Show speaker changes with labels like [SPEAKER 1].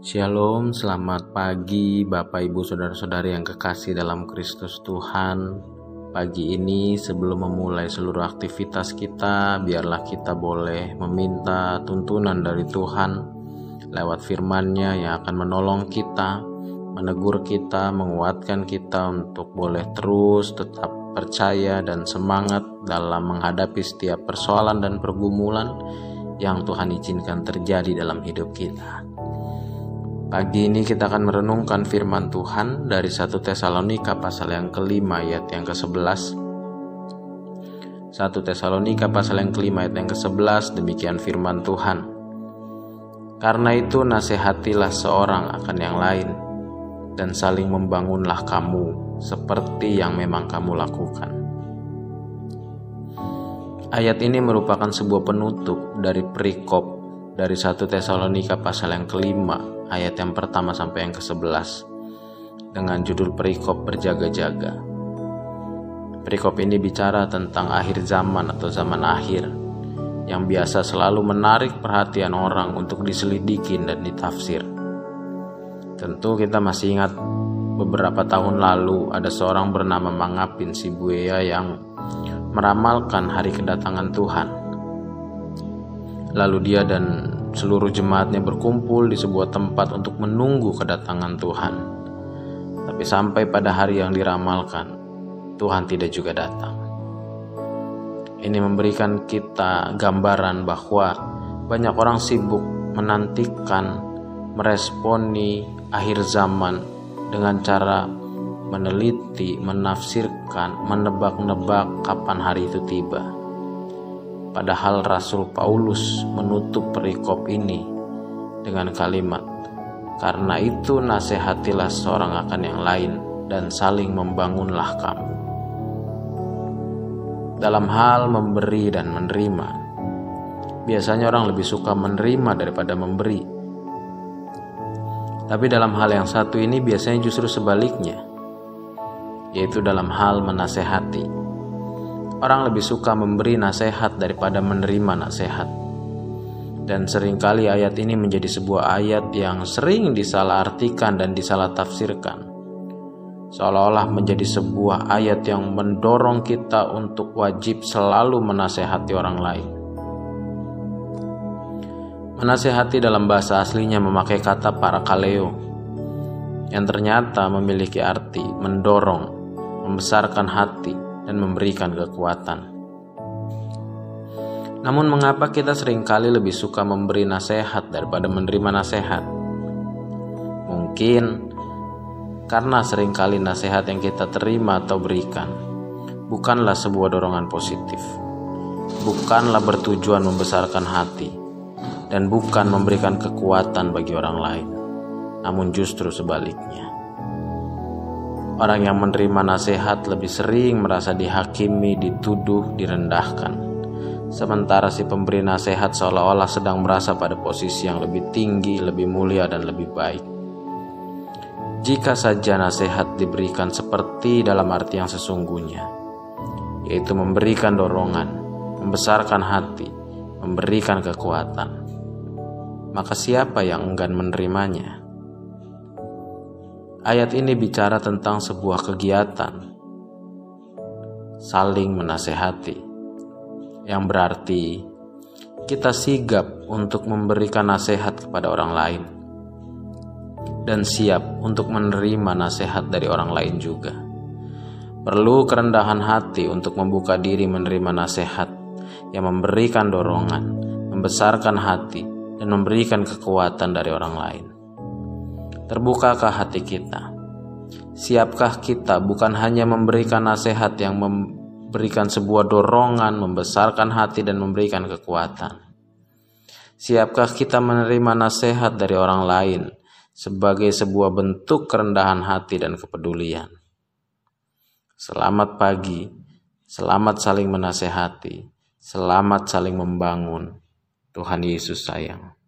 [SPEAKER 1] Shalom, selamat pagi Bapak Ibu Saudara-saudari yang kekasih dalam Kristus Tuhan. Pagi ini sebelum memulai seluruh aktivitas kita, biarlah kita boleh meminta tuntunan dari Tuhan lewat firman-Nya yang akan menolong kita, menegur kita, menguatkan kita untuk boleh terus tetap percaya dan semangat dalam menghadapi setiap persoalan dan pergumulan yang Tuhan izinkan terjadi dalam hidup kita. Pagi ini kita akan merenungkan firman Tuhan dari 1 Tesalonika pasal yang kelima ayat yang ke-11. 1 Tesalonika pasal yang kelima ayat yang ke-11 demikian firman Tuhan. Karena itu nasihatilah seorang akan yang lain dan saling membangunlah kamu seperti yang memang kamu lakukan. Ayat ini merupakan sebuah penutup dari perikop dari 1 Tesalonika pasal yang kelima ayat yang pertama sampai yang ke-11 dengan judul perikop berjaga-jaga. Perikop ini bicara tentang akhir zaman atau zaman akhir yang biasa selalu menarik perhatian orang untuk diselidiki dan ditafsir. Tentu kita masih ingat beberapa tahun lalu ada seorang bernama Mangapin Sibuya yang meramalkan hari kedatangan Tuhan. Lalu dia dan seluruh jemaatnya berkumpul di sebuah tempat untuk menunggu kedatangan Tuhan. Tapi sampai pada hari yang diramalkan, Tuhan tidak juga datang. Ini memberikan kita gambaran bahwa banyak orang sibuk menantikan, meresponi akhir zaman dengan cara meneliti, menafsirkan, menebak-nebak kapan hari itu tiba Padahal Rasul Paulus menutup perikop ini dengan kalimat, "Karena itu nasihatilah seorang akan yang lain dan saling membangunlah kamu." Dalam hal memberi dan menerima, biasanya orang lebih suka menerima daripada memberi. Tapi dalam hal yang satu ini biasanya justru sebaliknya, yaitu dalam hal menasehati Orang lebih suka memberi nasihat daripada menerima nasihat. Dan sering kali ayat ini menjadi sebuah ayat yang sering disalahartikan dan disalah-tafsirkan. Seolah-olah menjadi sebuah ayat yang mendorong kita untuk wajib selalu menasehati orang lain. Menasehati dalam bahasa aslinya memakai kata para kaleo yang ternyata memiliki arti mendorong, membesarkan hati, dan memberikan kekuatan. Namun mengapa kita sering kali lebih suka memberi nasihat daripada menerima nasihat? Mungkin karena sering kali nasihat yang kita terima atau berikan bukanlah sebuah dorongan positif. Bukanlah bertujuan membesarkan hati dan bukan memberikan kekuatan bagi orang lain. Namun justru sebaliknya. Orang yang menerima nasihat lebih sering merasa dihakimi, dituduh, direndahkan. Sementara si pemberi nasihat seolah-olah sedang merasa pada posisi yang lebih tinggi, lebih mulia, dan lebih baik. Jika saja nasihat diberikan seperti dalam arti yang sesungguhnya, yaitu memberikan dorongan, membesarkan hati, memberikan kekuatan, maka siapa yang enggan menerimanya? Ayat ini bicara tentang sebuah kegiatan saling menasehati, yang berarti kita sigap untuk memberikan nasihat kepada orang lain dan siap untuk menerima nasihat dari orang lain juga. Perlu kerendahan hati untuk membuka diri menerima nasihat yang memberikan dorongan, membesarkan hati, dan memberikan kekuatan dari orang lain. Terbukakah hati kita? Siapkah kita bukan hanya memberikan nasihat yang memberikan sebuah dorongan, membesarkan hati dan memberikan kekuatan? Siapkah kita menerima nasihat dari orang lain sebagai sebuah bentuk kerendahan hati dan kepedulian? Selamat pagi, selamat saling menasehati, selamat saling membangun. Tuhan Yesus sayang.